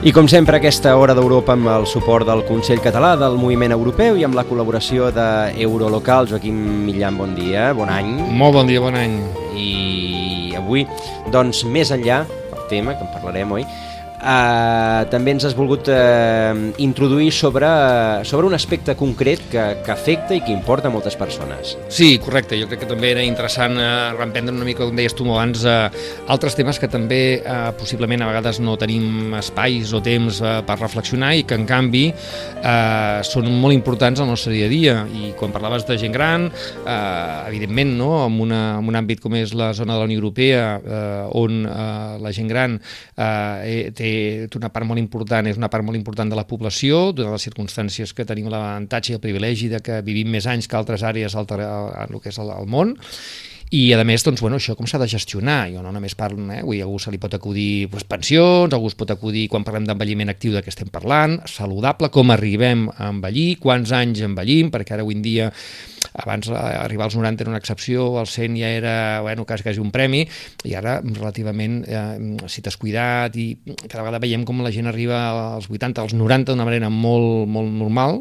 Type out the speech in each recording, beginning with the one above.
I com sempre, aquesta hora d'Europa amb el suport del Consell Català del Moviment Europeu i amb la col·laboració d'Eurolocal. Joaquim Millan, bon dia, bon any. Molt bon dia, bon any. I avui, doncs, més enllà, el tema, que en parlarem, oi?, eh, també ens has volgut eh, introduir sobre, sobre un aspecte concret que, que afecta i que importa a moltes persones. Sí, correcte. Jo crec que també era interessant eh, reemprendre una mica, com deies tu abans, eh, altres temes que també eh, possiblement a vegades no tenim espais o temps eh, per reflexionar i que en canvi eh, són molt importants al nostre dia a dia. I quan parlaves de gent gran, eh, evidentment, no? en, una, en un àmbit com és la zona de la Unió Europea, eh, on eh, la gent gran eh, té té una part molt important, és una part molt important de la població, de les circumstàncies que tenim l'avantatge i el privilegi de que vivim més anys que altres àrees al, el que és el, el món, i a més, doncs, bueno, això com s'ha de gestionar? Jo no només parlo, eh? Vull, a algú se li pot acudir doncs, pensions, algú es pot acudir quan parlem d'envelliment actiu de què estem parlant, saludable, com arribem a envellir, quants anys envellim, perquè ara avui en dia abans eh, arribar als 90 era una excepció, al 100 ja era bueno, quasi, quasi un premi, i ara relativament, eh, si t'has cuidat i cada vegada veiem com la gent arriba als 80, als 90 d'una manera molt, molt normal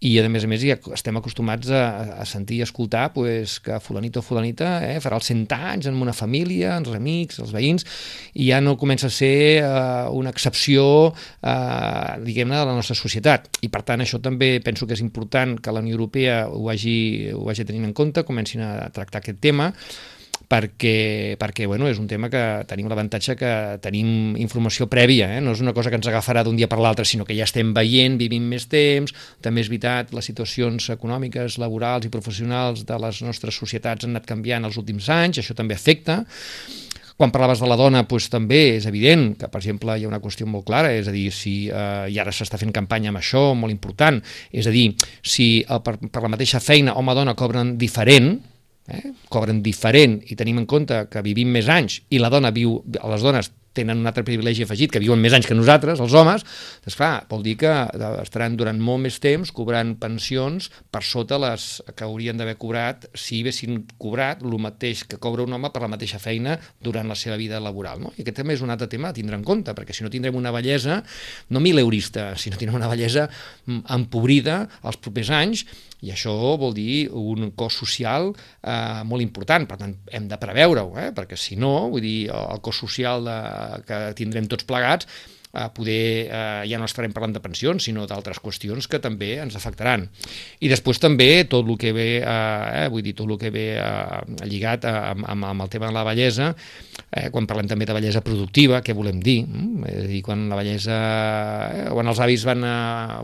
i a més a més ja estem acostumats a, a sentir i escoltar pues, que fulanito o fulanita eh, farà els 100 anys en una família, els amics, els veïns, i ja no comença a ser eh, una excepció, eh, diguem-ne, de la nostra societat. I per tant això també penso que és important que la Unió Europea ho hagi ho vagi tenint en compte, comencin a tractar aquest tema, perquè, perquè bueno, és un tema que tenim l'avantatge que tenim informació prèvia, eh? no és una cosa que ens agafarà d'un dia per l'altre, sinó que ja estem veient, vivim més temps, també és veritat, les situacions econòmiques, laborals i professionals de les nostres societats han anat canviant els últims anys, això també afecta, quan parlaves de la dona, doncs, també és evident que, per exemple, hi ha una qüestió molt clara, és a dir, si, eh, i ara s'està fent campanya amb això, molt important, és a dir, si eh, per, per la mateixa feina home-dona cobren diferent, eh, cobren diferent i tenim en compte que vivim més anys i la dona viu, les dones tenen un altre privilegi afegit, que viuen més anys que nosaltres, els homes, doncs clar, vol dir que eh, estaran durant molt més temps cobrant pensions per sota les que haurien d'haver cobrat si haguessin cobrat el mateix que cobra un home per la mateixa feina durant la seva vida laboral. No? I aquest també és un altre tema a tindre en compte, perquè si no tindrem una bellesa, no mileurista, sinó tindrem una bellesa mm, empobrida els propers anys, i això vol dir un cost social eh, molt important, per tant hem de preveure-ho, eh? perquè si no, vull dir, el cost social de, que tindrem tots plegats a poder, eh, ja no estarem parlant de pensions, sinó d'altres qüestions que també ens afectaran. I després també tot el que ve, eh, vull dir, tot el que ve eh, lligat a, amb, amb el tema de la bellesa, eh, quan parlem també de bellesa productiva, què volem dir? Mm? És a dir, quan la bellesa... Eh, quan els avis van a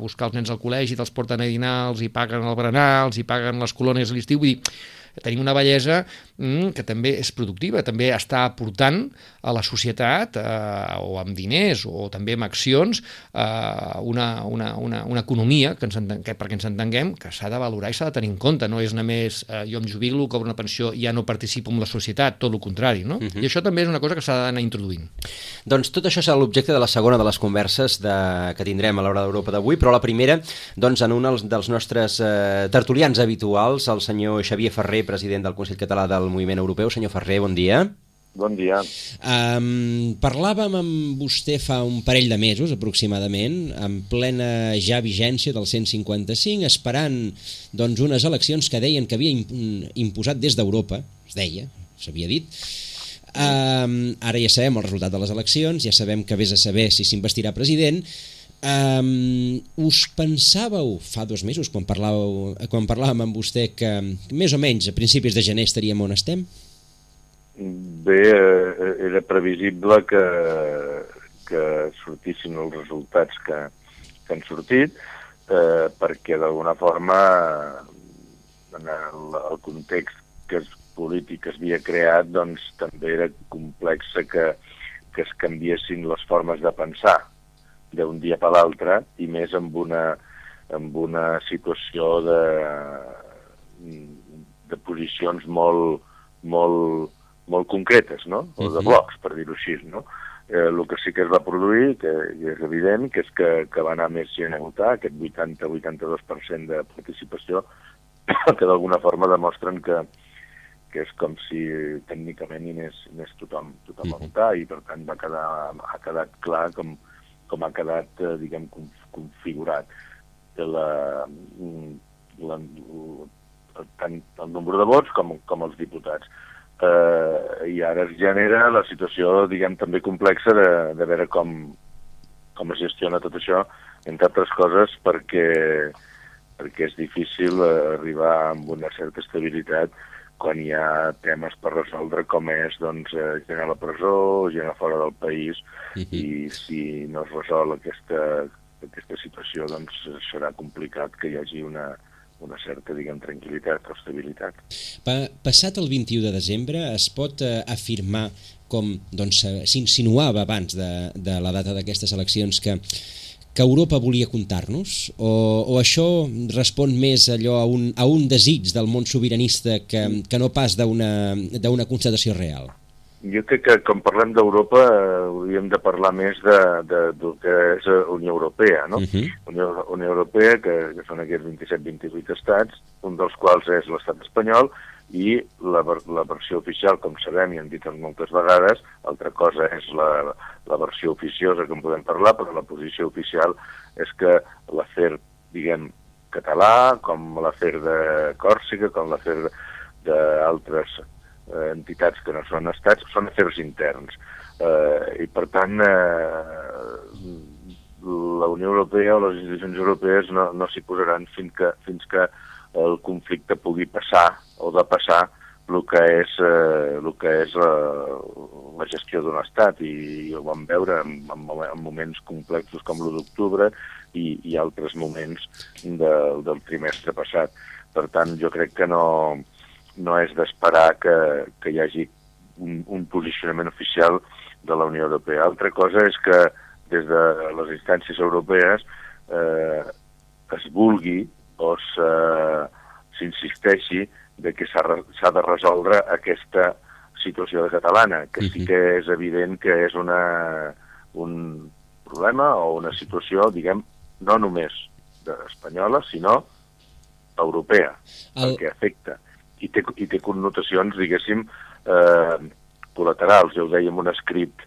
buscar els nens al col·legi, te'ls porten a dinar, els hi paguen el berenar, els hi paguen les colònies a l'estiu, vull dir, tenim una bellesa que també és productiva, també està aportant a la societat eh, o amb diners o també amb accions eh, una, una, una, una economia que ens enten, que, perquè ens entenguem que s'ha de valorar i s'ha de tenir en compte, no és només eh, jo em jubilo, cobro una pensió i ja no participo en la societat, tot el contrari, no? Uh mhm. -huh. I això també és una cosa que s'ha d'anar introduint. Doncs tot això serà l'objecte de la segona de les converses de, que tindrem a l'hora d'Europa d'avui, però la primera, doncs en un dels nostres eh, tertulians habituals, el senyor Xavier Ferrer, president del Consell Català del Moviment Europeu. Senyor Ferrer, bon dia. Bon dia. Um, parlàvem amb vostè fa un parell de mesos, aproximadament, en plena ja vigència del 155, esperant doncs, unes eleccions que deien que havia imposat des d'Europa, es deia, s'havia dit, Um, ara ja sabem el resultat de les eleccions, ja sabem que vés a saber si s'investirà president, Um, us pensàveu fa dos mesos, quan, parlàveu, quan parlàvem amb vostè, que més o menys a principis de gener estaríem on estem? Bé, eh, era previsible que, que sortissin els resultats que, que han sortit, eh, perquè d'alguna forma en el, el context que es polític es havia creat doncs també era complex que, que es canviessin les formes de pensar d'un dia per l'altre i més amb una, amb una situació de de posicions molt, molt, molt concretes, no? o de blocs, per dir-ho així. No? Eh, el que sí que es va produir, que és evident, que és que, que va anar més gent a votar, aquest 80-82% de participació, que d'alguna forma demostren que, que és com si tècnicament hi anés, anés tothom, tothom a votar i per tant va quedar, ha quedat clar com, com ha quedat, eh, diguem, configurat la, la, tant el nombre de vots com, com els diputats. Eh, I ara es genera la situació, diguem, també complexa de, de veure com, com es gestiona tot això, entre altres coses perquè, perquè és difícil eh, arribar amb una certa estabilitat quan hi ha temes per resoldre com és doncs, eh, gent a la presó, gent a fora del país, uh -huh. i si no es resol aquesta, aquesta situació doncs serà complicat que hi hagi una, una certa, diguem, tranquil·litat o estabilitat. Pa, passat el 21 de desembre es pot eh, afirmar com doncs, s'insinuava abans de, de la data d'aquestes eleccions que que Europa volia comptar-nos? O, o això respon més allò a un, a un desig del món sobiranista que, que no pas d'una constatació real? Jo crec que quan parlem d'Europa eh, hauríem de parlar més de, de, del que és Unió Europea, no? Uh -huh. Unió, Unió Europea, que, que són aquests 27-28 estats, un dels quals és l'estat espanyol, i la, la versió oficial, com sabem i han dit moltes vegades, altra cosa és la, la versió oficiosa que en podem parlar, però la posició oficial és que l'afer, diguem, català, com l'afer de Còrsega, com l'afer d'altres eh, entitats que no són estats, són afers interns. Eh, I per tant, eh, la Unió Europea o les institucions europees no, no s'hi posaran fins que, fins que el conflicte pugui passar o de passar el que és, eh, el que és la, la gestió d'un estat i, i ho vam veure en, en, en moments complexos com l'1 d'octubre i, i altres moments de, del trimestre passat. Per tant, jo crec que no, no és d'esperar que, que hi hagi un, un posicionament oficial de la Unió Europea. Altra cosa és que des de les instàncies europees eh, es vulgui o s'insisteixi de que s'ha de resoldre aquesta situació de catalana, que sí que és evident que és una, un problema o una situació, diguem, no només espanyola, sinó europea, el... perquè afecta i té, i té connotacions, diguéssim, eh, col·laterals. Ja ho dèiem un escrit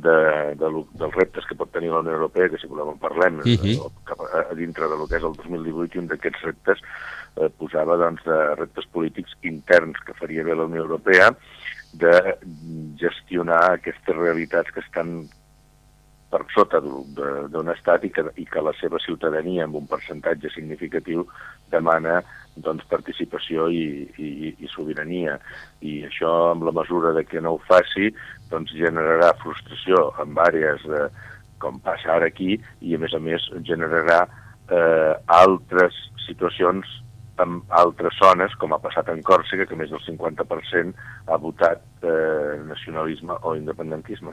de, de, lo, dels reptes que pot tenir la Unió Europea, que si volem en parlem, uh mhm. -huh. cap a, a dintre de lo que és el 2018, i un d'aquests reptes eh, posava doncs, de reptes polítics interns que faria bé la Unió Europea de gestionar aquestes realitats que estan per sota d'un estat i que, i que la seva ciutadania, amb un percentatge significatiu, demana doncs, participació i, i, i sobirania. I això, amb la mesura de que no ho faci, doncs, generarà frustració en àrees, de, com passa ara aquí, i a més a més generarà eh, altres situacions en altres zones, com ha passat en Còrsega, que més del 50% ha votat eh, nacionalisme o independentisme.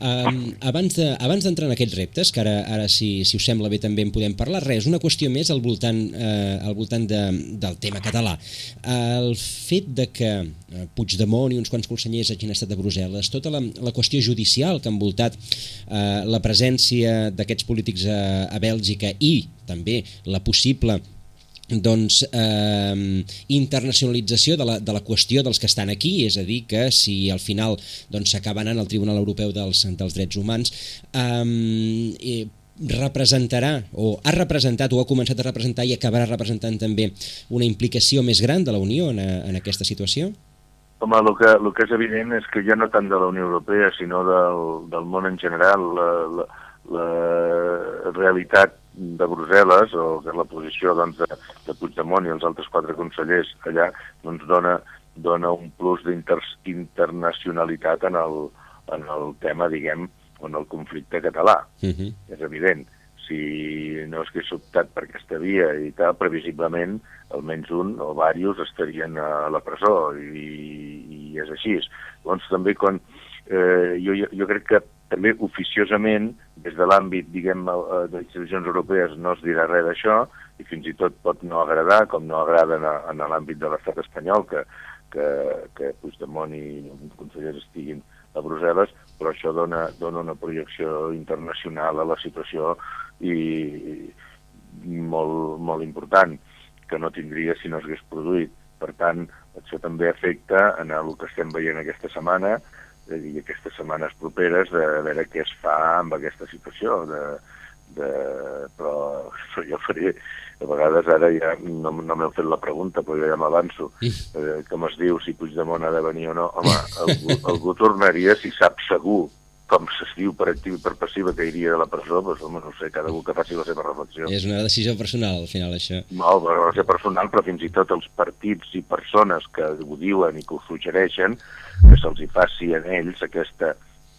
Um, abans d'entrar de, en aquests reptes, que ara, ara si, si us sembla bé també en podem parlar, res, una qüestió més al voltant, eh, al voltant de, del tema català. El fet de que eh, Puigdemont i uns quants consellers hagin estat a Brussel·les, tota la, la qüestió judicial que ha envoltat eh, la presència d'aquests polítics a, a Bèlgica i també la possible doncs, eh, internacionalització de la, de la qüestió dels que estan aquí, és a dir, que si al final s'acaba doncs, anant al Tribunal Europeu dels, dels Drets Humans, eh, representarà o ha representat o ha començat a representar i acabarà representant també una implicació més gran de la Unió en, en aquesta situació? Home, el que, el que és evident és que ja no tant de la Unió Europea, sinó del, del món en general, la, la, la realitat de Brussel·les, o que la posició doncs, de, de Puigdemont i els altres quatre consellers allà, doncs dona, dona un plus d'internacionalitat en, el, en el tema, diguem, en el conflicte català. Uh -huh. És evident. Si no hagués optat per aquesta via i tal, previsiblement almenys un o diversos estarien a la presó i, i és així. Llavors també quan eh, jo, jo crec que també oficiosament, des de l'àmbit, diguem, eh, de institucions europees no es dirà res d'això, i fins i tot pot no agradar, com no agrada en, en l'àmbit de l'estat espanyol, que, que, que Puigdemont i els consellers estiguin a Brussel·les, però això dona, dona una projecció internacional a la situació i, i molt, molt important, que no tindria si no s'hagués produït. Per tant, això també afecta en el que estem veient aquesta setmana i aquestes setmanes properes de veure què es fa amb aquesta situació. De, de, però jo faré, a vegades ara ja no, no m'heu fet la pregunta, però ja m'avanço, eh, com es diu si Puigdemont ha de venir o no. Home, algú, algú tornaria si sap segur com se diu per actiu i per passiva que iria a la presó, doncs, home, no sé, cada que faci la seva reflexió. És una decisió personal, al final, això. No, una decisió personal, però fins i tot els partits i persones que ho diuen i que ho suggereixen, que se'ls hi faci a ells aquesta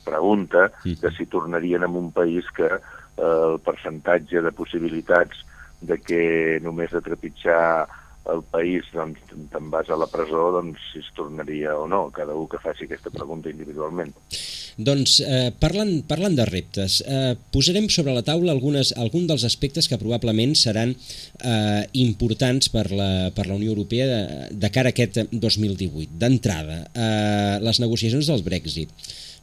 pregunta de si tornarien a un país que eh, el percentatge de possibilitats de que només de trepitjar el país doncs, te'n vas a la presó, doncs si es tornaria o no, cada un que faci aquesta pregunta individualment. Doncs eh, parlant, parlant de reptes, eh, posarem sobre la taula algunes, algun dels aspectes que probablement seran eh, importants per la, per la Unió Europea de, de cara a aquest 2018. D'entrada, eh, les negociacions del Brexit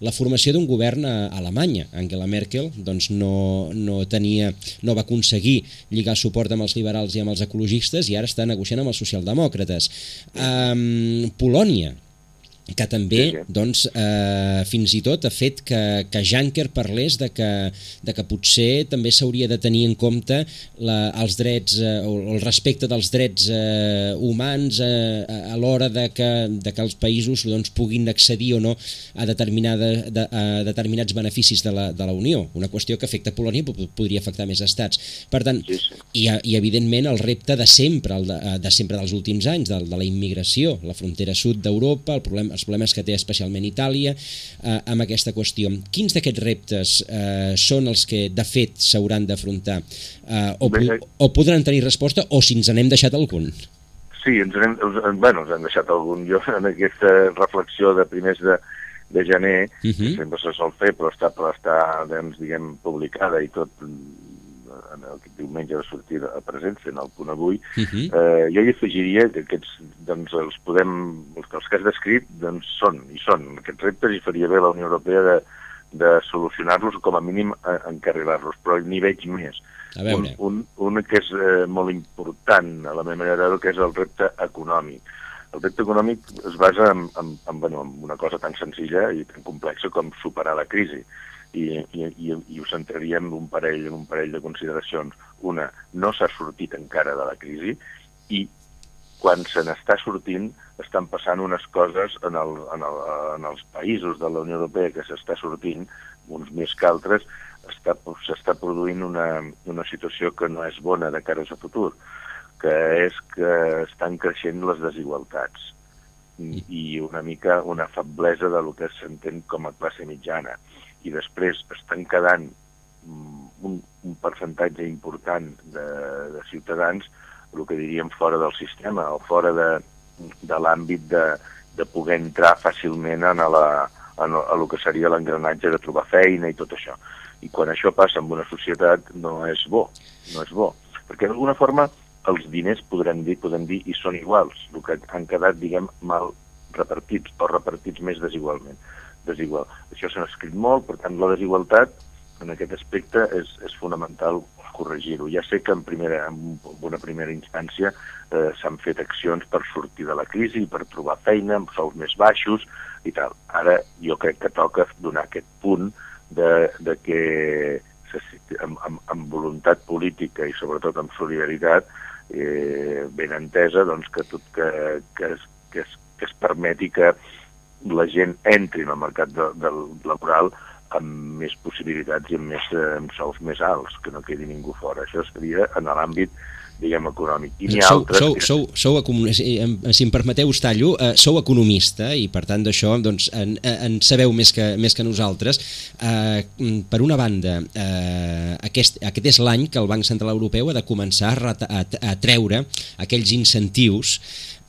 la formació d'un govern a Alemanya. Angela Merkel doncs, no, no, tenia, no va aconseguir lligar suport amb els liberals i amb els ecologistes i ara està negociant amb els socialdemòcrates. Um, Polònia, que també sí, sí. Doncs, eh, fins i tot ha fet que, que Juncker parlés de que, de que potser també s'hauria de tenir en compte la, els drets eh, o el respecte dels drets eh, humans eh, a l'hora de, que, de que els països doncs, puguin accedir o no a, determinada, de, a determinats beneficis de la, de la Unió. Una qüestió que afecta Polònia però podria afectar més estats. Per tant, sí, sí. I, i evidentment el repte de sempre, el de, de sempre dels últims anys, de, de la immigració, la frontera sud d'Europa, el problema, els problemes que té especialment Itàlia eh, amb aquesta qüestió. Quins d'aquests reptes eh, són els que de fet s'hauran d'afrontar eh, o, o podran tenir resposta o si ens n'hem deixat algun? Sí, ens hem, bueno, ens hem deixat algun. Jo en aquesta reflexió de primers de, de gener, uh -huh. que sempre se sol fer, però està, però està doncs, diguem, publicada i tot en el diumenge de sortir a presència en el punt avui, uh -huh. eh, jo hi afegiria que aquests, doncs, els podem, els, que has descrit, doncs són, i són, aquests reptes i faria bé la Unió Europea de, de solucionar-los com a mínim encarrilar-los, però n'hi veig més. Un, un, un que és eh, molt important a la meva manera de veure, que és el repte econòmic. El repte econòmic es basa en, en, en, bueno, en una cosa tan senzilla i tan complexa com superar la crisi i, i, i, i ho centraríem en un parell, en un parell de consideracions. Una, no s'ha sortit encara de la crisi i quan se n'està sortint estan passant unes coses en, el, en, el, en els països de la Unió Europea que s'està sortint, uns més que altres, s'està produint una, una situació que no és bona de cara al futur, que és que estan creixent les desigualtats i una mica una feblesa de lo que s'entén com a classe mitjana i després estan quedant mm, un, un percentatge important de, de ciutadans el que diríem fora del sistema o fora de, de l'àmbit de, de poder entrar fàcilment en, la, en, el que seria l'engranatge de trobar feina i tot això. I quan això passa en una societat no és bo, no és bo. Perquè d'alguna forma els diners podrem dir, podem dir, i són iguals, el que han quedat, diguem, mal repartits o repartits més desigualment desigual. Això s'ha escrit molt, per tant, la desigualtat en aquest aspecte és, és fonamental corregir-ho. Ja sé que en, primera, en una primera instància eh, s'han fet accions per sortir de la crisi, per trobar feina, amb sous més baixos i tal. Ara jo crec que toca donar aquest punt de, de que amb, amb, amb voluntat política i sobretot amb solidaritat eh, ben entesa doncs, que, tot, que, que, que, es, que es permeti que la gent entri en el mercat de, de, laboral amb més possibilitats i amb, més, eh, amb sous més alts, que no quedi ningú fora. Això seria en l'àmbit diguem, econòmic. I sou, altres sou, que... sou, sou, si, si em permeteu, us tallo, eh, sou economista i per tant d'això doncs, en, en sabeu més que, més que nosaltres. Eh, per una banda, eh, aquest, aquest és l'any que el Banc Central Europeu ha de començar a, a, a treure aquells incentius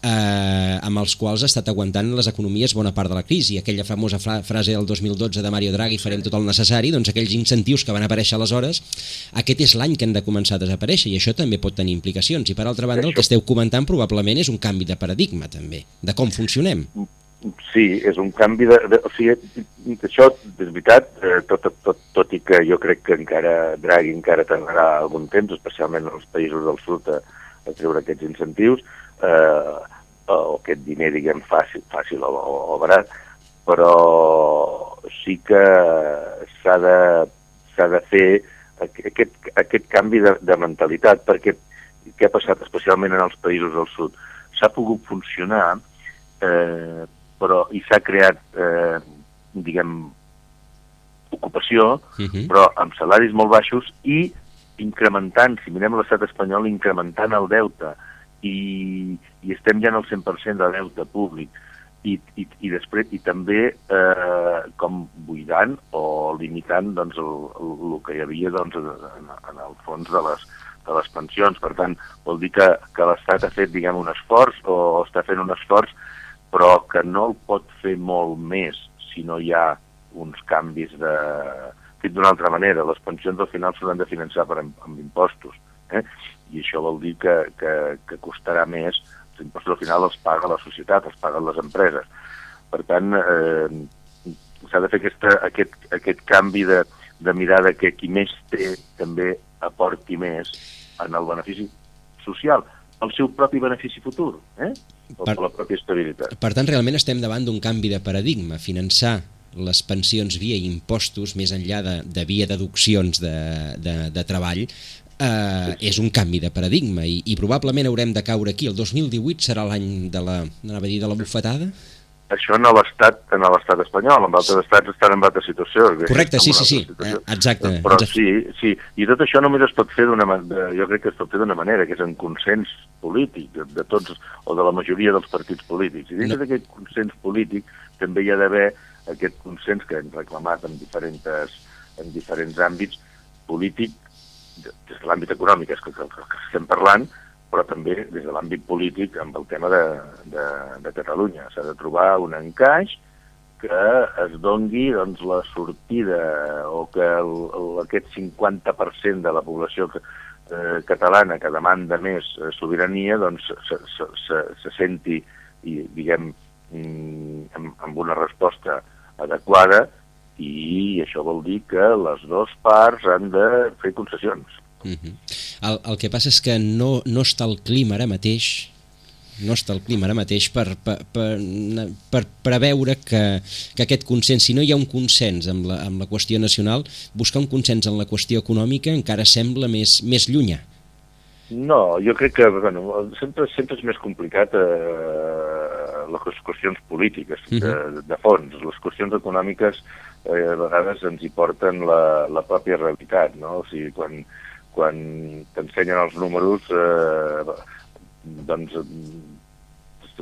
eh, amb els quals ha estat aguantant les economies bona part de la crisi. Aquella famosa fra frase del 2012 de Mario Draghi, farem tot el necessari, doncs aquells incentius que van aparèixer aleshores, aquest és l'any que han de començar a desaparèixer i això també pot tenir implicacions. I per altra banda, el que esteu comentant probablement és un canvi de paradigma també, de com funcionem. Sí, és un canvi de... de o sigui, això és veritat, eh, tot, tot, tot i que jo crec que encara Draghi encara tardarà algun temps, especialment als països del sud, a, a treure aquests incentius, eh, o aquest diner, diguem, fàcil, fàcil o, o, o barat, però sí que s'ha de, de fer aquest, aquest canvi de, de mentalitat, perquè què ha passat especialment en els països del sud? S'ha pogut funcionar eh, però i s'ha creat, eh, diguem, ocupació, uh Mhm. -huh. però amb salaris molt baixos i incrementant, si mirem l'estat espanyol, incrementant el deute i, i estem ja en el 100% de deute públic i, i, i després i també eh, com buidant o limitant doncs, el, el, el que hi havia doncs, en, en el fons de les, de les pensions. Per tant, vol dir que, que l'Estat ha fet diguem, un esforç o, està fent un esforç però que no el pot fer molt més si no hi ha uns canvis de... Dit d'una altra manera, les pensions al final s'hauran de finançar per, amb impostos, eh? I això vol dir que, que, que costarà més, els impostos al final els paga la societat, els paguen les empreses. Per tant, eh, s'ha de fer aquesta, aquest, aquest canvi de, de mirada que qui més té també aporti més en el benefici social, el seu propi benefici futur, eh? o per, per la pròpia estabilitat. Per tant, realment estem davant d'un canvi de paradigma, finançar les pensions via impostos, més enllà de, de via deduccions de, de, de treball, eh, és un canvi de paradigma i, i probablement haurem de caure aquí. El 2018 serà l'any de la, anava a dir, de la bufetada? Això en l'estat en l'estat espanyol, en altres estats estan en altra situació. Correcte, sí, sí, sí, situació. exacte. Però sí, sí, i tot això només es pot fer d'una jo crec que es pot fer d'una manera, que és en consens polític, de, de tots, o de la majoria dels partits polítics. I dins no. d'aquest consens polític també hi ha d'haver aquest consens que hem reclamat en diferents, en diferents àmbits polític, des de l'àmbit econòmic, és que, que, que estem parlant, però també des de l'àmbit polític amb el tema de, de, de Catalunya. S'ha de trobar un encaix que es dongui doncs, la sortida o que el, el, aquest 50% de la població que, eh, catalana que demanda més eh, sobirania doncs, se, se, se, se senti i, diguem, mm, amb, amb una resposta adequada i això vol dir que les dues parts han de fer concessions. Uh -huh. el, el que passa és que no, no està el clima ara mateix no està el clima ara mateix per, per, per, per preveure que, que aquest consens, si no hi ha un consens amb la, amb la qüestió nacional, buscar un consens en la qüestió econòmica encara sembla més, més llunyà. No, jo crec que bueno, sempre, sempre és més complicat eh, les qüestions polítiques de, uh -huh. de fons. Les qüestions econòmiques eh, a vegades ens hi porten la, la pròpia realitat, no? O sigui, quan, quan t'ensenyen els números eh, doncs a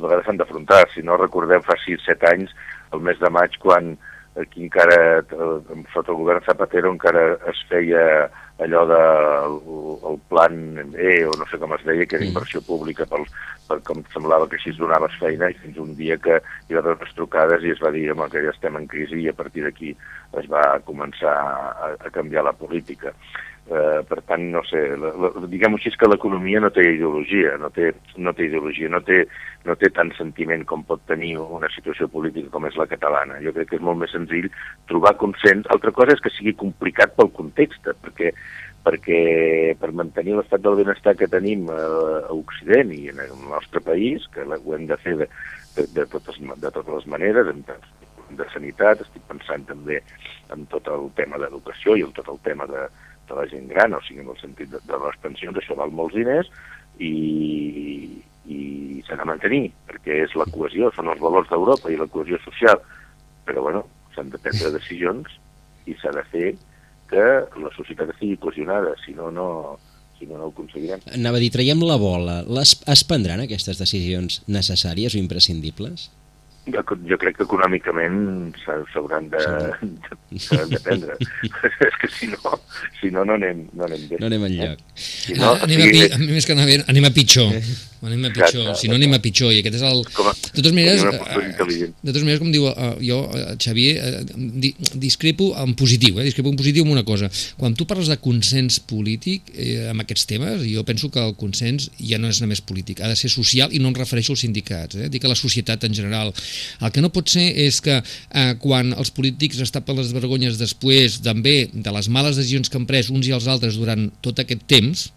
vegades s'han d'afrontar. Si no recordeu fa 6-7 anys, el mes de maig, quan aquí encara, sota el govern Zapatero, encara es feia allò del de, el plan E, o no sé com es deia, que era inversió pública pel, per com semblava que així es donaves feina, i fins un dia que hi va haver unes trucades i es va dir home, que ja estem en crisi i a partir d'aquí es va començar a, a canviar la política. Eh, per tant, no sé, diguem-ho així, és que l'economia no té ideologia, no té, no té ideologia, no té, no té tant sentiment com pot tenir una situació política com és la catalana. Jo crec que és molt més senzill trobar consens. Altra cosa és que sigui complicat pel context, perquè perquè per mantenir l'estat del benestar que tenim a, a Occident i en el nostre país, que ho hem de fer de, de, de, totes, de totes les maneres, en de sanitat, estic pensant també en tot el tema d'educació i en tot el tema de, de la gent gran, o sigui, en el sentit de, de les pensions, això val molts diners i, i s'ha de mantenir, perquè és la cohesió, són els valors d'Europa i la cohesió social. Però, bueno, s'han de prendre decisions i s'ha de fer que la societat estigui cohesionada, si no, no, si no, no ho aconseguirem. Anava a dir, traiem la bola. Les, es prendran aquestes decisions necessàries o imprescindibles? Jo, jo crec que econòmicament s'hauran de, de, de prendre. és que si no, si no, no anem, no anem bé. No anem enlloc. Eh? Si no, ah, anem, sigui, a, pi- més que anar bé, anem a pitjor. Anem a pitjor. Exacte, Si no, anem a pitjor. I aquest és el... com a, De totes maneres, eh, de totes maneres, com diu eh, jo, eh, Xavier, eh, di, discrepo en positiu, eh, discrepo en positiu amb una cosa. Quan tu parles de consens polític eh, amb aquests temes, jo penso que el consens ja no és només polític, ha de ser social i no em refereixo als sindicats, eh, dic a la societat en general. El que no pot ser és que eh, quan els polítics es tapen les vergonyes després també de les males decisions que han pres uns i els altres durant tot aquest temps,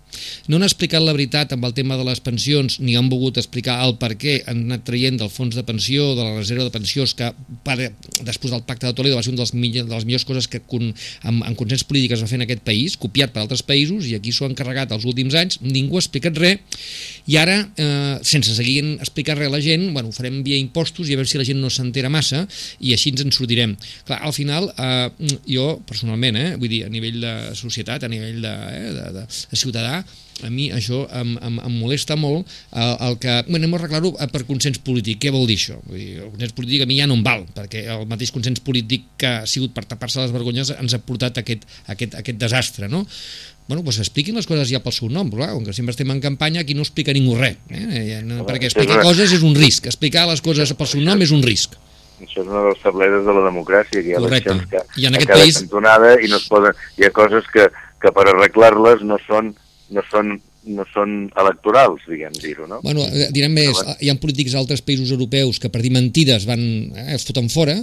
no han explicat la veritat amb el tema de les pensions ni han volgut explicar el per què han anat traient del fons de pensió, de la reserva de pensions que per, després del pacte de Toledo va ser una de les, millors, de les millors coses que con, amb, amb consens polític es va fer en aquest país, copiat per altres països i aquí s'ho han carregat els últims anys, ningú ha explicat res i ara, eh, sense seguir explicant res a la gent, bueno, ho farem via impostos i a veure si la gent no s'entera massa i així ens en sortirem. Clar, al final, eh, jo personalment, eh, vull dir, a nivell de societat, a nivell de, eh, de, de, de ciutadà, a mi això em, em, em molesta molt el, el que, bueno, anem a arreglar-ho eh, per consens polític, què vol dir això? Vull dir, el consens polític a mi ja no em val, perquè el mateix consens polític que ha sigut per tapar-se les vergonyes ens ha portat aquest, aquest, aquest desastre, no? Bueno, doncs expliquin les coses ja pel seu nom, clar, com que sempre estem en campanya, aquí no explica ningú res, eh? Ja no, perquè explicar coses és un risc, explicar les coses pel seu nom és un risc. Això és una de les tableres de la democràcia, que hi ha Correcte. eleccions que, I en a aquest cada país- cantonada i no es poden... Hi ha coses que, que per arreglar-les no són, no són no són electorals, diguem dir-ho, no? Bueno, eh, direm més, hi ha polítics d'altres països europeus que per dir mentides van, eh, es foten fora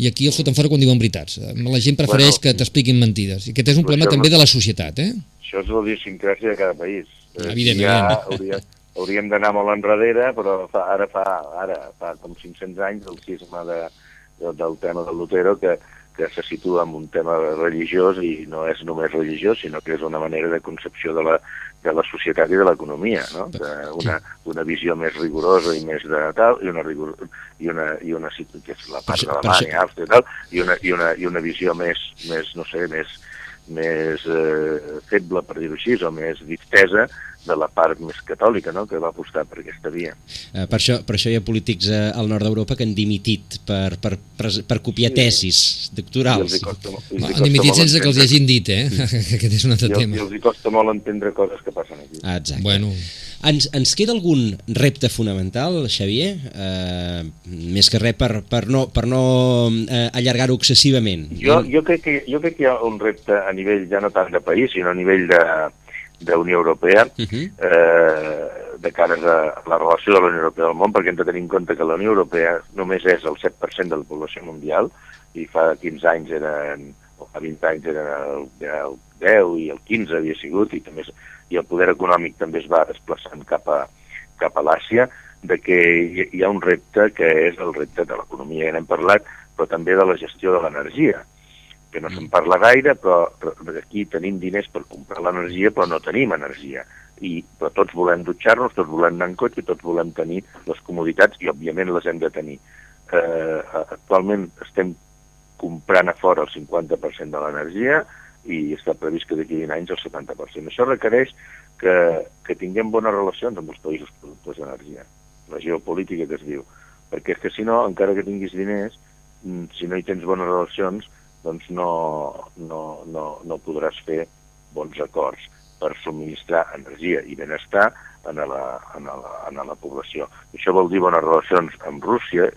i aquí els foten fora quan diuen veritats. Eh, La gent prefereix Bueno, que t'expliquin mentides. I aquest és un problema també no- de la societat, eh? Això és la idiosincràsia de cada país. Eh, Evident, ja hauria, hauríem d'anar molt enrere, però fa, ara, fa, ara fa com 500 anys el cisma de, de, del tema del Lutero que, que se situa en un tema religiós i no és només religiós, sinó que és una manera de concepció de la, de la societat i de l'economia, no? De una, una visió més rigorosa i més de tal, i una, rigor, i una, i una que és la part això- de per Alemanya, Àustria i tal, i una, i una, i una visió més, més no sé, més, més eh, feble, per dir-ho així, o més distesa de la part més catòlica, no?, que va apostar per aquesta via. Eh, per, això, per això hi ha polítics eh, al nord d'Europa que han dimitit per, per, per, per copiar Sí. tesis doctorals. costa, i hi Han costa dimitit sense que els hi entendre- hagin dit, eh? Que Aquest és un altre i, els, I tema. els hi costa molt entendre coses que passen aquí. Ah, exacte. Bueno, Ens, ens queda algun repte fonamental, Xavier? Eh, més que res per, per no, per no eh, allargar-ho excessivament. Jo, jo, crec que, jo crec que hi ha un repte a nivell ja no tant de país, sinó a nivell de, de Unió Europea, Uh -huh. eh, de cara a la relació de la Unió Europea al món, perquè hem de tenir en compte que la Unió Europea només és el 7% de la població mundial, i fa 15 anys eren, o fa 20 anys eren el, el 10 i el 15 havia sigut, i també i el poder econòmic també es va desplaçant cap a, cap a l'Àsia, de que hi, ha un repte que és el repte de l'economia, ja n'hem parlat, però també de la gestió de l'energia, que no se'n parla gaire, però, però aquí tenim diners per comprar l'energia, però no tenim energia. I, però tots volem dutxar-nos, tots volem anar en cotxe, tots volem tenir les comoditats, i òbviament les hem de tenir. Eh, actualment estem comprant a fora el 50% de l'energia i està previst que d'aquí a 20 anys el 70%. Això requereix que, que tinguem bones relacions amb els països productors d'energia, la geopolítica que es diu, perquè és que si no, encara que tinguis diners, mm, si no hi tens bones relacions, doncs no, no, no, no podràs fer bons acords per subministrar energia i benestar a la, a la, a la població. Això vol dir bones relacions amb Rússia,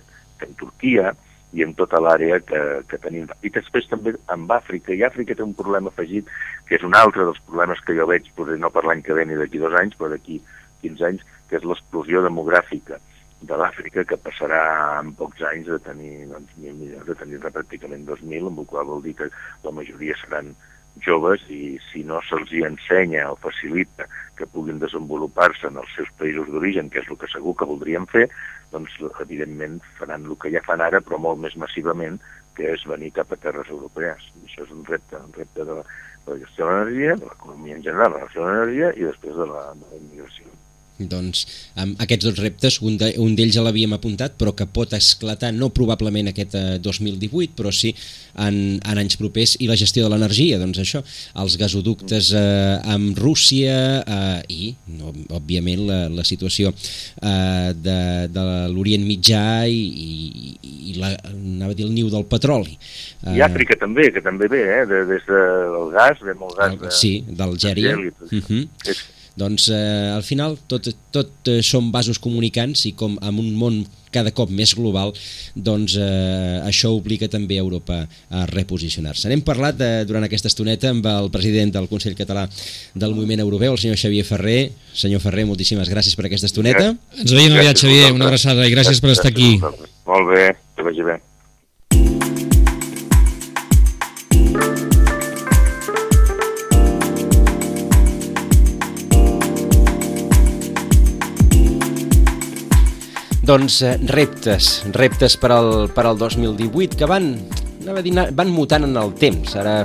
amb Turquia i amb tota l'àrea que, que tenim. I després també amb Àfrica, i Àfrica té un problema afegit, que és un altre dels problemes que jo veig, potser no per l'any que ve ni d'aquí dos anys, però d'aquí 15 anys, que és l'explosió demogràfica de l'Àfrica, que passarà en pocs anys de tenir doncs, mil milions, de tenir pràcticament 2.000, amb el qual vol dir que la majoria seran joves i si no se'ls hi ensenya o facilita que puguin desenvolupar-se en els seus països d'origen, que és el que segur que voldrien fer, doncs evidentment faran el que ja fan ara, però molt més massivament, que és venir cap a terres europees. I això és un repte, un repte de la, de la gestió de l'energia, de l'economia en general, de la gestió de l'energia i després de la, de la immigració. Doncs amb aquests dos reptes, un d'ells de, ja l'havíem apuntat, però que pot esclatar no probablement aquest eh, 2018, però sí en, en anys propers, i la gestió de l'energia, doncs això, els gasoductes eh, amb Rússia eh, i, no, òbviament, la, la situació eh, de, de l'Orient Mitjà i, i, i la, anava a dir el niu del petroli. I uh, Àfrica també, que també ve, eh? De, des del gas, ve molt gas. De, sí, d'Algèria. Uh -huh. És... Doncs eh, al final tot, tot eh, són vasos comunicants i com en un món cada cop més global, doncs eh, això obliga també a Europa a reposicionar-se. N'hem parlat eh, durant aquesta estoneta amb el president del Consell Català del Moviment Europeu, el senyor Xavier Ferrer. Senyor Ferrer, moltíssimes gràcies per aquesta estoneta. Ens veiem aviat, Xavier, una abraçada i gràcies per estar aquí. Molt bé, que vagi bé. Doncs eh, reptes, reptes per al, per al 2018 que van, dir, van mutant en el temps. Ara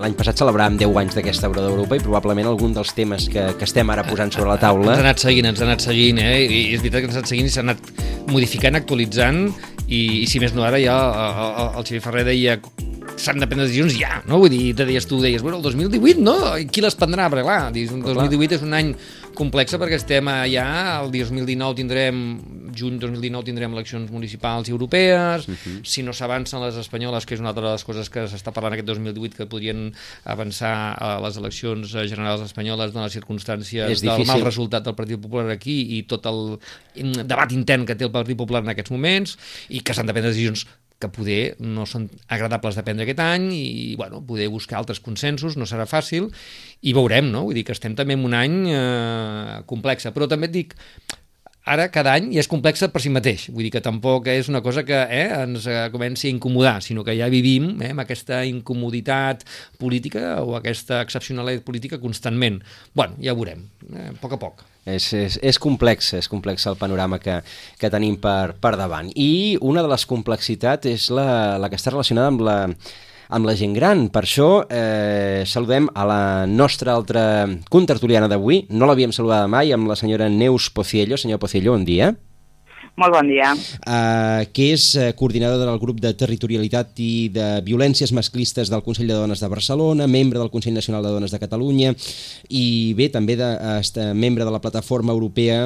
l'any passat celebràvem 10 anys d'aquesta Euro d'Europa i probablement algun dels temes que, que estem ara posant sobre la taula... Ens ha anat seguint, ens ha anat seguint, eh? I és veritat que ens ha anat seguint i s'ha anat modificant, actualitzant i, i si més no ara ja el, el, el Xavier Ferrer deia s'han de prendre decisions ja, no? Vull dir, te deies tu, deies, bueno, el 2018, no? Qui les prendrà? Perquè clar, dius, el 2018 és un any complexa perquè estem ja, el 2019 tindrem, juny 2019 tindrem eleccions municipals i europees, uh -huh. si no s'avancen les espanyoles, que és una altra de les coses que s'està parlant aquest 2018, que podrien avançar a les eleccions generals espanyoles de les circumstàncies del mal resultat del Partit Popular aquí i tot el debat intern que té el Partit Popular en aquests moments i que s'han de prendre decisions que poder no són agradables de prendre aquest any i, bueno, poder buscar altres consensos, no serà fàcil, i veurem, no? Vull dir que estem també en un any eh, complex. Però també et dic, ara cada any ja és complexa per si mateix, vull dir que tampoc és una cosa que eh, ens eh, comenci a incomodar, sinó que ja vivim eh, amb aquesta incomoditat política o aquesta excepcionalitat política constantment. bueno, ja ho veurem, eh, a poc a poc. És, és, és complex, és complex el panorama que, que tenim per, per davant. I una de les complexitats és la, la que està relacionada amb la, amb la gent gran. Per això eh, saludem a la nostra altra contertuliana d'avui. No l'havíem saludat mai, amb la senyora Neus Pociello. Senyor Pociello, bon dia. Molt bon dia. Uh, que és uh, coordinadora del grup de territorialitat i de violències masclistes del Consell de Dones de Barcelona, membre del Consell Nacional de Dones de Catalunya i bé, també de, uh, membre de la plataforma europea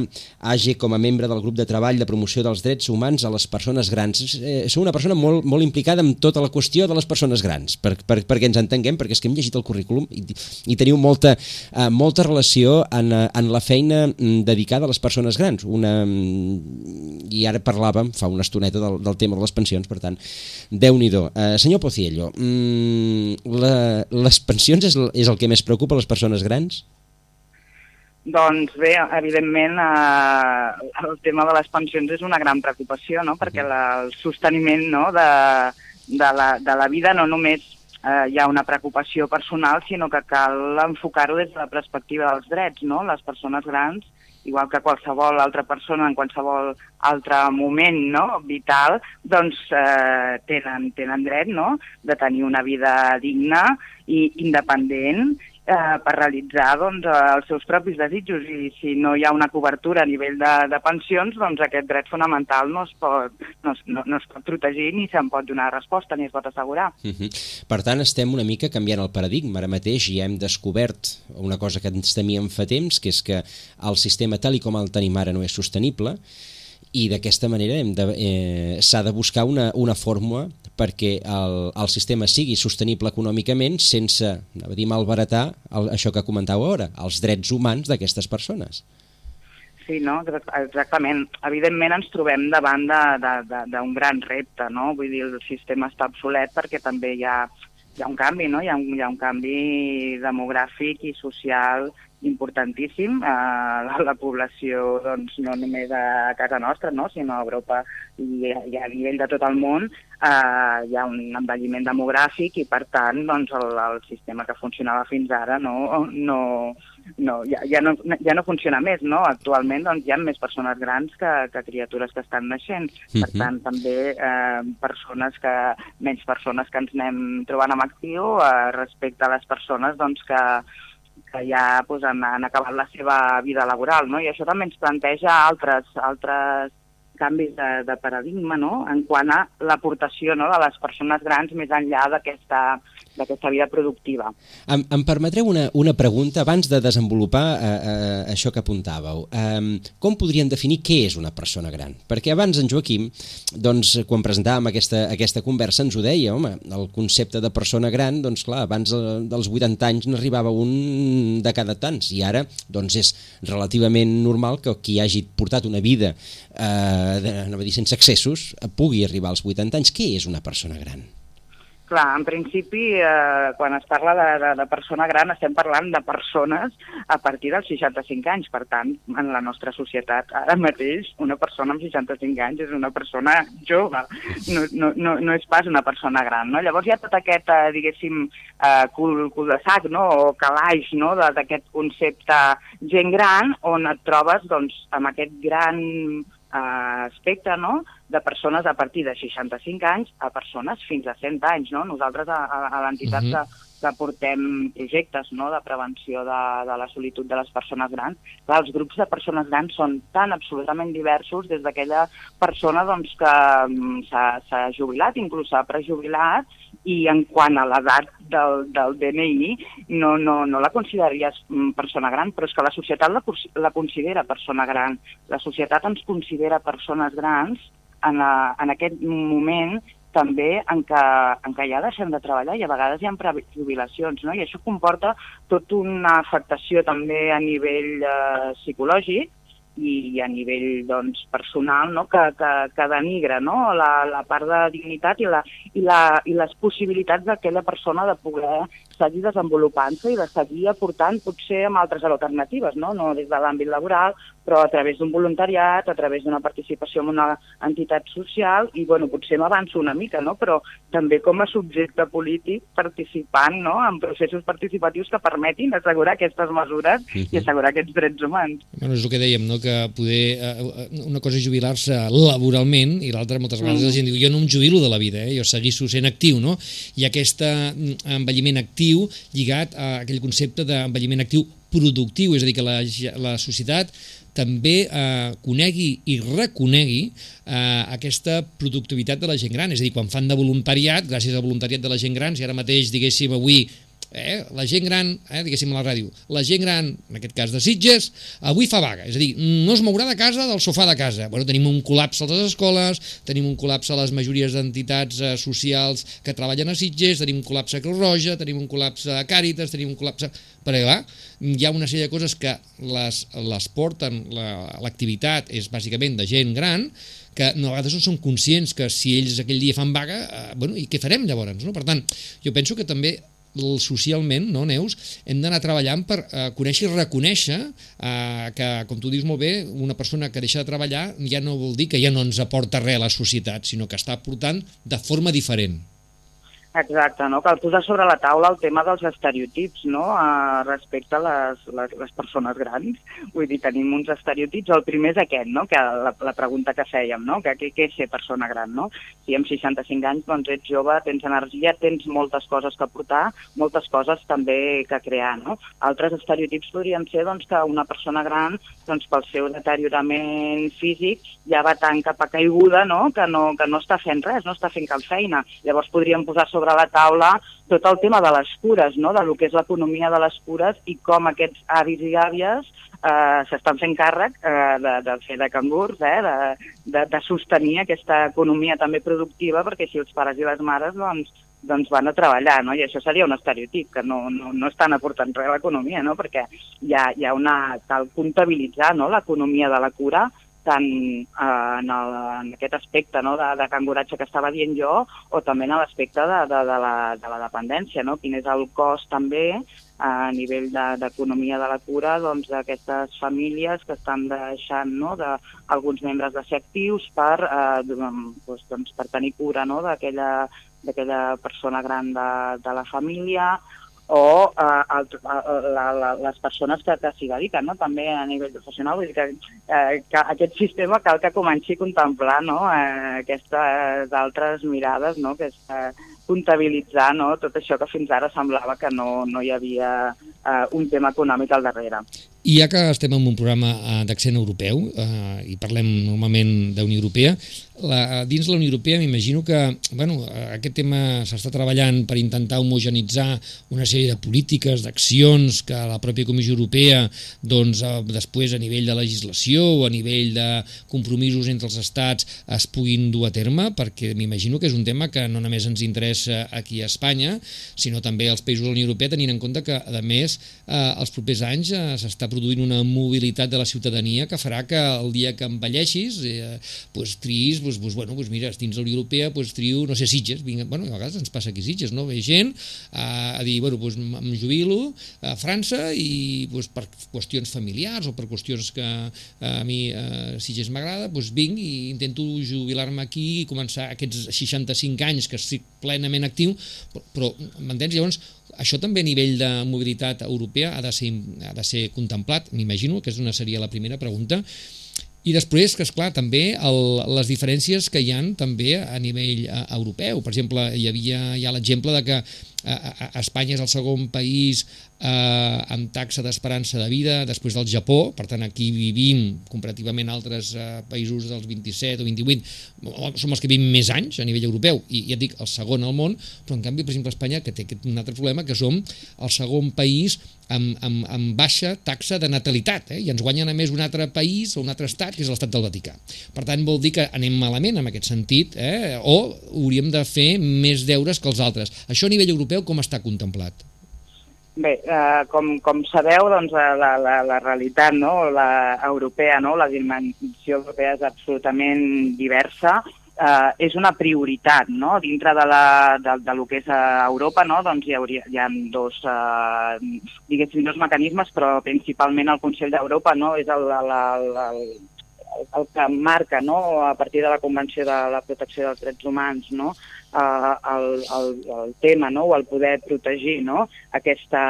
AGE com a membre del grup de treball de promoció dels drets humans a les persones grans. Eh, una persona molt, molt implicada en tota la qüestió de les persones grans, per, per, perquè ens entenguem, perquè és que hem llegit el currículum i, i teniu molta, uh, molta relació en, en la feina mm, dedicada a les persones grans. Una i ara parlàvem fa una estoneta del, del tema de les pensions, per tant, déu nhi uh, Senyor Pociello, mm, la, les pensions és, és el que més preocupa a les persones grans? Doncs bé, evidentment eh, el tema de les pensions és una gran preocupació, no? perquè la, el sosteniment no? de, de, la, de la vida no només eh, hi ha una preocupació personal, sinó que cal enfocar-ho des de la perspectiva dels drets. No? Les persones grans igual que qualsevol altra persona en qualsevol altre moment no, vital, doncs eh, tenen, tenen dret no, de tenir una vida digna i independent eh, per realitzar doncs, els seus propis desitjos i si no hi ha una cobertura a nivell de, de pensions, doncs aquest dret fonamental no es pot, no, es, no, no es pot protegir ni se'n pot donar resposta ni es pot assegurar. Uh mhm. -huh. Per tant, estem una mica canviant el paradigma. Ara mateix ja hem descobert una cosa que ens temíem fa temps, que és que el sistema tal i com el tenim ara no és sostenible i d'aquesta manera eh, s'ha de buscar una, una fórmula perquè el, el sistema sigui sostenible econòmicament sense, a dir, malbaratar el, això que comentàveu ara, els drets humans d'aquestes persones. Sí, no? exactament. Evidentment ens trobem davant d'un gran repte, no? Vull dir, el sistema està obsolet perquè també hi ha, hi ha un canvi, no? Hi ha un, hi ha un canvi demogràfic i social importantíssim. Eh, la, la població, doncs, no només a casa nostra, no? sinó a Europa i, i a nivell de tot el món, eh, hi ha un envelliment demogràfic i, per tant, doncs, el, el sistema que funcionava fins ara no, no, no, ja, ja, no, ja no funciona més. No? Actualment doncs, hi ha més persones grans que, que criatures que estan naixent. Per uh -huh. tant, també eh, persones que, menys persones que ens anem trobant amb actiu eh, respecte a les persones doncs, que, que ja pues, han, han acabat la seva vida laboral, no? I això també ens planteja altres, altres canvis de, de paradigma no? en quant a l'aportació no? de les persones grans més enllà d'aquesta d'aquesta vida productiva. Em, em permetreu una, una pregunta abans de desenvolupar eh, eh, això que apuntàveu. Eh, com podríem definir què és una persona gran? Perquè abans en Joaquim, doncs, quan presentàvem aquesta, aquesta conversa, ens ho deia, home, el concepte de persona gran, doncs clar, abans dels 80 anys n'arribava un de cada tants, i ara doncs, és relativament normal que qui hagi portat una vida eh, de, no dir, sense excessos pugui arribar als 80 anys. Què és una persona gran? Clar, en principi, eh, quan es parla de, de, de persona gran, estem parlant de persones a partir dels 65 anys. Per tant, en la nostra societat, ara mateix, una persona amb 65 anys és una persona jove, no, no, no, no és pas una persona gran. No? Llavors hi ha tot aquest, eh, diguéssim, eh, cul, cul de sac, no? o calaix no? d'aquest concepte gent gran, on et trobes doncs, amb aquest gran eh, espectre no? De persones a partir de 65 anys a persones fins a 100 anys. No? Nosaltres a, a, a l'entitat uh -huh. que, que portem projectes no? de prevenció de, de la solitud de les persones grans, clar, els grups de persones grans són tan absolutament diversos des d'aquella persona doncs, que mm, s'ha jubilat, inclús s'ha prejubilat, i en quant a l'edat del, del DNI no, no, no la consideraries mm, persona gran, però és que la societat la, la considera persona gran. La societat ens considera persones grans en, a, en aquest moment també en què, en què ja deixem de treballar i a vegades hi ha prejubilacions, no? i això comporta tota una afectació també a nivell eh, psicològic, i a nivell doncs, personal no? que, que, que denigra no? la, la part de dignitat i, la, i, la, i les possibilitats d'aquella persona de poder seguir desenvolupant-se i de seguir aportant potser amb altres alternatives, no, no des de l'àmbit laboral, però a través d'un voluntariat, a través d'una participació en una entitat social, i bueno, potser m'avanço una mica, no? però també com a subjecte polític participant no? en processos participatius que permetin assegurar aquestes mesures uh -huh. i assegurar aquests drets humans. Bueno, és el que dèiem, no? que poder, eh, una cosa és jubilar-se laboralment i l'altra moltes vegades uh -huh. la gent diu jo no em jubilo de la vida, eh? jo segueixo sent actiu, no? i aquest mm, envelliment actiu lligat a aquell concepte d'envelliment actiu productiu, és a dir, que la, la societat també eh, conegui i reconegui eh, aquesta productivitat de la gent gran. És a dir, quan fan de voluntariat, gràcies al voluntariat de la gent gran, si ara mateix, diguéssim, avui eh, la gent gran, eh, diguéssim a la ràdio, la gent gran, en aquest cas de Sitges, avui fa vaga, és a dir, no es mourà de casa del sofà de casa. Bueno, tenim un col·lapse a les escoles, tenim un col·lapse a les majories d'entitats eh, socials que treballen a Sitges, tenim un col·lapse a Creu Roja, tenim un col·lapse a Càritas, tenim un col·lapse... Perquè, clar, hi ha una sèrie de coses que les, les porten, l'activitat la, és bàsicament de gent gran, que no, a vegades no són conscients que si ells aquell dia fan vaga, eh, bueno, i què farem llavors? No? Per tant, jo penso que també socialment, no, Neus, hem d'anar treballant per eh, conèixer i reconèixer eh, que, com tu dius molt bé, una persona que deixa de treballar ja no vol dir que ja no ens aporta res a la societat, sinó que està aportant de forma diferent. Exacte, no? cal posar sobre la taula el tema dels estereotips no? a, respecte a les, les, les persones grans. Vull dir, tenim uns estereotips, el primer és aquest, no? que la, la pregunta que fèiem, no? que què, què és ser persona gran? No? Si amb 65 anys doncs, ets jove, tens energia, tens moltes coses que portar, moltes coses també que crear. No? Altres estereotips podrien ser doncs, que una persona gran, doncs, pel seu deteriorament físic, ja va tan cap a caiguda no? Que, no, que no està fent res, no està fent cap feina. Llavors podríem posar sobre sobre la taula tot el tema de les cures, no? de lo que és l'economia de les cures i com aquests avis i àvies eh, s'estan fent càrrec eh, de, de fer de cangurs, eh, de, de, de sostenir aquesta economia també productiva, perquè si els pares i les mares doncs, doncs van a treballar, no? i això seria un estereotip, que no, no, no estan aportant res a l'economia, no? perquè hi ha, hi ha una... cal comptabilitzar no? l'economia de la cura tant eh, en, el, en aquest aspecte no, de, de canguratge que estava dient jo o també en l'aspecte de, de, de, la, de la dependència, no? quin és el cost també a nivell d'economia de, de la cura doncs, d'aquestes doncs, famílies que estan deixant no, de, alguns membres de ser actius per, eh, doncs, doncs, per tenir cura no, d'aquella persona gran de, de la família o eh, el, la, la, les persones que, que s'hi dediquen, no? també a nivell professional. Vull dir que, eh, que aquest sistema cal que comenci a contemplar no? eh, aquestes altres mirades, no? que és eh, comptabilitzar no? tot això que fins ara semblava que no, no hi havia eh, un tema econòmic al darrere. I ja que estem en un programa eh, d'accent europeu eh, i parlem normalment d'Unió Europea, la, dins la Unió Europea m'imagino que bueno, aquest tema s'està treballant per intentar homogenitzar una sèrie de polítiques, d'accions que la pròpia Comissió Europea doncs, eh, després a nivell de legislació o a nivell de compromisos entre els estats es puguin dur a terme, perquè m'imagino que és un tema que no només ens interessa aquí a Espanya, sinó també als països de la Unió Europea, tenint en compte que, a més, eh, els propers anys eh, s'està produint una mobilitat de la ciutadania que farà que el dia que envelleixis eh, pues, triïs, pues, pues, bueno, pues mira, dins de la Unió Europea pues, trio, no sé, Sitges, vinga, bueno, a vegades ens passa aquí Sitges, no? Ve gent a, a dir, bueno, pues, em jubilo a França i pues, per qüestions familiars o per qüestions que a mi a Sitges m'agrada, pues, vinc i intento jubilar-me aquí i començar aquests 65 anys que estic plenament actiu, però, però m'entens? Llavors, això també a nivell de mobilitat europea ha de ser, ha de ser contemplat, m'imagino, que és una seria la primera pregunta. I després, que és clar també el, les diferències que hi han també a nivell eh, europeu. Per exemple, hi havia ja l'exemple de que a, Espanya és el segon país eh, amb taxa d'esperança de vida després del Japó, per tant aquí vivim comparativament a altres eh, països dels 27 o 28 som els que vivim més anys a nivell europeu. I ja et dic el segon al món però en canvi per exemple Espanya que té un altre problema que som el segon país amb, amb, amb baixa taxa de natalitat eh? i ens guanyen a més un altre país o un altre estat que és l'estat del Vaticà. Per tant vol dir que anem malament en aquest sentit eh? o hauríem de fer més deures que els altres. Això a nivell europeu com està contemplat? Bé, eh, com, com sabeu, doncs, eh, la, la, la realitat no? la europea, no? la dimensió europea és absolutament diversa, eh, és una prioritat no? dintre de, la, de, de lo que és eh, Europa, no? doncs hi, hauria, hi ha dos, eh, diguéssim, dos mecanismes, però principalment el Consell d'Europa no? és el, el, el, el, el que marca no? a partir de la Convenció de la Protecció dels Drets Humans no? Eh, el, el, el tema, no? o el poder protegir no? aquesta,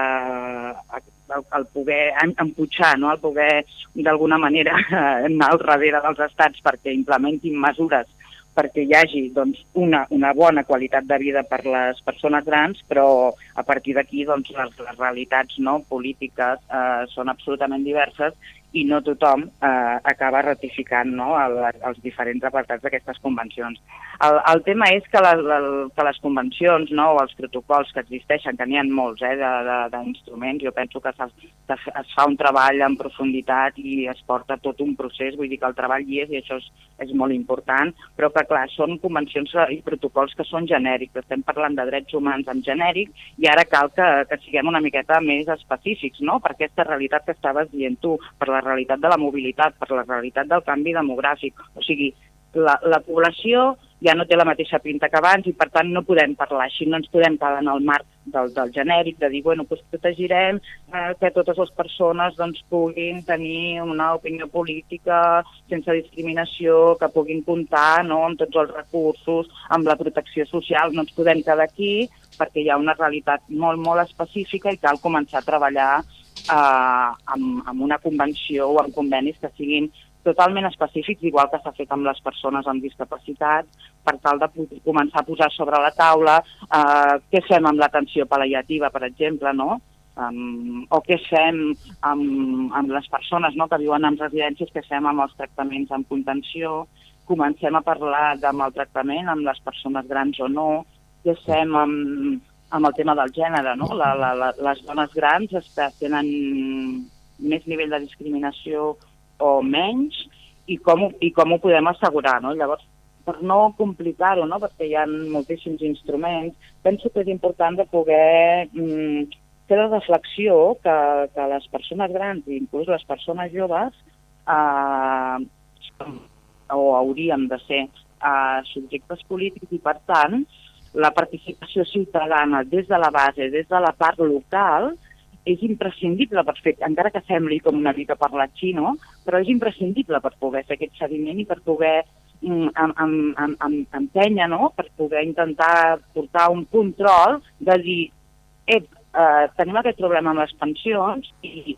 el, el poder empujar, no? el poder d'alguna manera anar al darrere dels estats perquè implementin mesures perquè hi hagi doncs, una, una bona qualitat de vida per les persones grans, però a partir d'aquí doncs, les, les realitats no, polítiques eh, són absolutament diverses i no tothom eh, acaba ratificant no, el, els diferents apartats d'aquestes convencions. El, el tema és que, la, la, que les convencions no, o els protocols que existeixen, que n'hi ha molts eh, d'instruments, jo penso que, es fa un treball en profunditat i es porta tot un procés, vull dir que el treball hi és i això és, és molt important, però que clar, són convencions i protocols que són genèrics, estem parlant de drets humans en genèric i ara cal que, que siguem una miqueta més específics no? per aquesta realitat que estaves dient tu, per la realitat de la mobilitat, per la realitat del canvi demogràfic. O sigui, la, la població ja no té la mateixa pinta que abans i per tant no podem parlar així, no ens podem quedar en el marc del, del genèric, de dir, bueno, doncs protegirem eh, que totes les persones doncs, puguin tenir una opinió política sense discriminació, que puguin comptar no, amb tots els recursos, amb la protecció social, no ens podem quedar aquí perquè hi ha una realitat molt, molt específica i cal començar a treballar eh, amb, amb una convenció o amb convenis que siguin totalment específics, igual que s'ha fet amb les persones amb discapacitat, per tal de començar a posar sobre la taula eh, què fem amb l'atenció pal·liativa, per exemple, no? Um, o què fem amb, amb les persones no, que viuen en residències, què fem amb els tractaments en contenció, comencem a parlar de maltractament amb les persones grans o no, què fem amb, amb el tema del gènere, no? La, la, la, les dones grans que tenen més nivell de discriminació o menys i com, i com ho podem assegurar, no? Llavors, per no complicar-ho, no? perquè hi ha moltíssims instruments, penso que és important de poder mm, fer la reflexió que, que les persones grans, inclús les persones joves, eh, o hauríem de ser eh, subjectes polítics i, per tant, la participació ciutadana des de la base, des de la part local, és imprescindible per fer, encara que sembli com una mica parlar xino, però és imprescindible per poder fer aquest seguiment i per poder mm, em, em, em, em, empènyer, no? per poder intentar portar un control de dir, eh, eh, tenim aquest problema amb les pensions i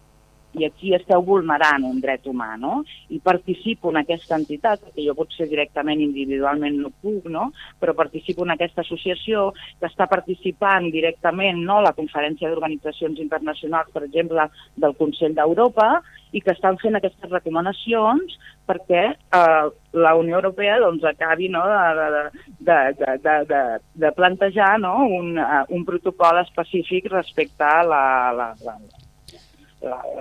i aquí esteu vulnerant un dret humà, no? I participo en aquesta entitat, que jo potser directament individualment no puc, no? Però participo en aquesta associació que està participant directament, no?, la conferència d'organitzacions internacionals, per exemple, del Consell d'Europa, i que estan fent aquestes recomanacions perquè eh, la Unió Europea doncs, acabi no, de, de, de, de, de, de plantejar no, un, uh, un protocol específic respecte a la, la, la,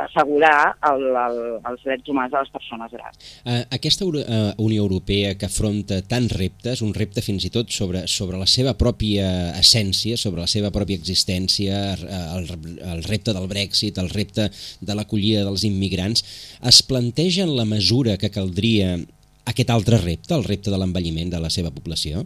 assegurar el, el, els drets humans de les persones grans. Uh, aquesta uh, Unió Europea que afronta tants reptes, un repte fins i tot sobre, sobre la seva pròpia essència, sobre la seva pròpia existència, el, el repte del Brexit, el repte de l'acollida dels immigrants, es planteja en la mesura que caldria aquest altre repte, el repte de l'envelliment de la seva població?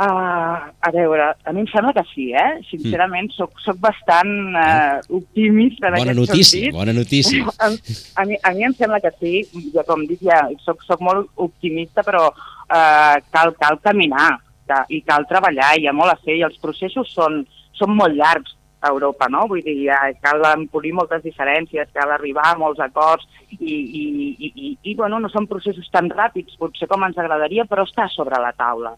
Uh, a veure, a mi em sembla que sí, eh? Sincerament, mm. soc, soc bastant uh, optimista en bona aquest notícia, sentit. Bona notícia, a, a, mi, a mi em sembla que sí. Jo, com dic, ja soc, soc molt optimista, però uh, cal, cal caminar que, i cal treballar, hi ha molt a fer, i els processos són, són molt llargs a Europa, no? Vull dir, ja cal empolir moltes diferències, cal arribar a molts acords i, i, i, i, i bueno, no són processos tan ràpids, potser com ens agradaria, però està sobre la taula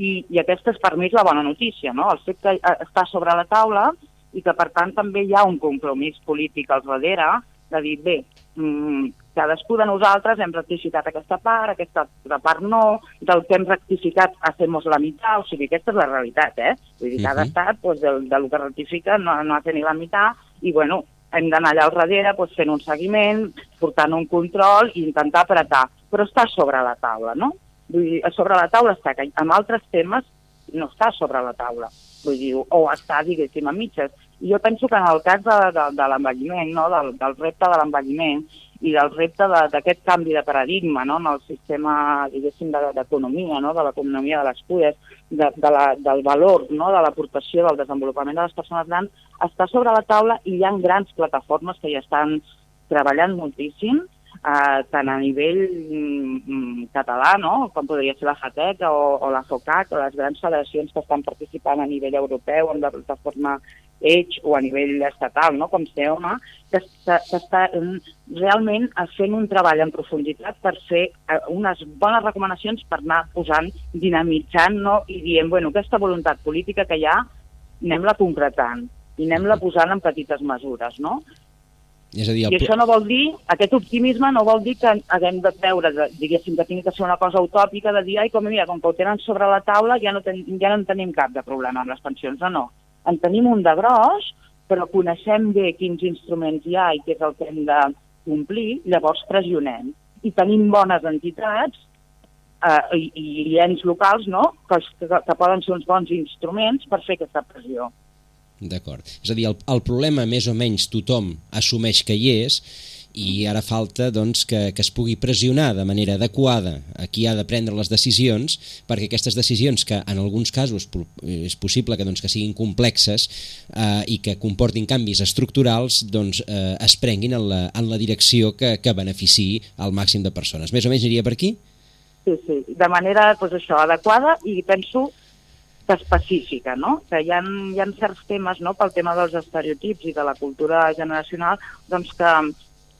i, i aquesta és per mi la bona notícia, no? el fet que eh, està sobre la taula i que per tant també hi ha un compromís polític al darrere de dir, bé, mmm, cadascú de nosaltres hem rectificat aquesta part, aquesta part no, del que hem rectificat hacemos la meitat, o sigui, aquesta és la realitat, eh? Vull dir, cada uh -huh. estat, pues, del, del que rectifica no, no ha tenit la meitat, i bueno, hem d'anar allà al darrere pues, fent un seguiment, portant un control i intentar apretar, però està sobre la taula, no? Vull dir, sobre la taula està, que amb altres temes no està sobre la taula. Vull dir, o està, diguéssim, a mitges. I jo penso que en el cas de, de, de l'envelliment, no? del, del repte de l'envelliment i del repte d'aquest de, canvi de paradigma no? en el sistema, diguéssim, d'economia, de, no? de l'economia de les cures, de, de la, del valor, no? de l'aportació del desenvolupament de les persones grans, està sobre la taula i hi ha grans plataformes que ja estan treballant moltíssim eh, tant a nivell mm, català, no? com podria ser la FATEC o, o la FOCAC, o les grans federacions que estan participant a nivell europeu en la plataforma Edge o a nivell estatal, no? com SEOMA, que, que, està realment fent un treball en profunditat per fer eh, unes bones recomanacions per anar posant, dinamitzant no? i dient, bueno, aquesta voluntat política que hi ha, anem-la concretant i anem-la posant en petites mesures, no? És a dir, el... I això no vol dir, aquest optimisme no vol dir que haguem de veure, diguéssim, que tingui que ser una cosa utòpica de dir, ai, com, mira, com que ho tenen sobre la taula ja no, ten, ja no en tenim cap de problema amb les pensions. No, no. En tenim un de gros, però coneixem bé quins instruments hi ha i què és el que hem de complir, llavors pressionem. I tenim bones entitats eh, i, i ens locals no? que, que, que poden ser uns bons instruments per fer aquesta pressió. D'acord. És a dir, el, el problema més o menys tothom assumeix que hi és i ara falta doncs, que, que es pugui pressionar de manera adequada a qui ha de prendre les decisions perquè aquestes decisions que en alguns casos és possible que, doncs, que siguin complexes eh, i que comportin canvis estructurals doncs, eh, es prenguin en la, en la direcció que, que benefici al màxim de persones. Més o menys aniria per aquí? Sí, sí, de manera pues, això, adequada i penso específica, no? Que hi ha, hi ha certs temes, no?, pel tema dels estereotips i de la cultura generacional, doncs que,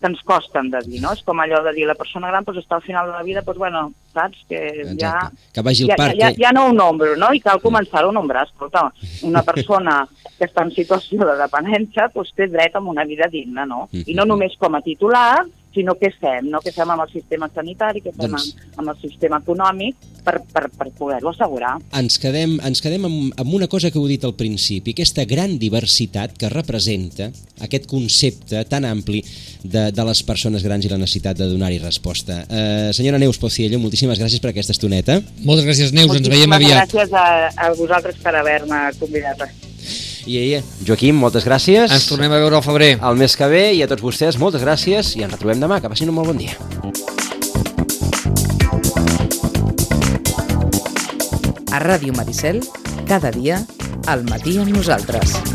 que ens costen de dir, no? És com allò de dir, la persona gran doncs, està al final de la vida, doncs, bueno, saps? Que Exacte. ja... Que vagi al ja, parc. Ja, ja, ja no ho nombro, no? I cal començar a nombrar. Escolta, una persona que està en situació de dependència doncs, té dret a una vida digna, no? I no només com a titular, sinó què fem, no? què fem amb el sistema sanitari, què fem doncs... amb, amb el sistema econòmic per, per, per poder-ho assegurar. Ens quedem, ens quedem amb, amb una cosa que heu dit al principi, aquesta gran diversitat que representa aquest concepte tan ampli de, de les persones grans i la necessitat de donar-hi resposta. Eh, senyora Neus Pociello, moltíssimes gràcies per aquesta estoneta. Moltes gràcies, Neus, moltíssimes ens veiem aviat. gràcies a, a vosaltres per haver-me convidat. I Joaquim, moltes gràcies. Ens tornem a veure al febrer. El mes que ve i a tots vostès, moltes gràcies i ens retrobem demà. Que passin un molt bon dia. A Ràdio Maricel, cada dia, al matí amb nosaltres.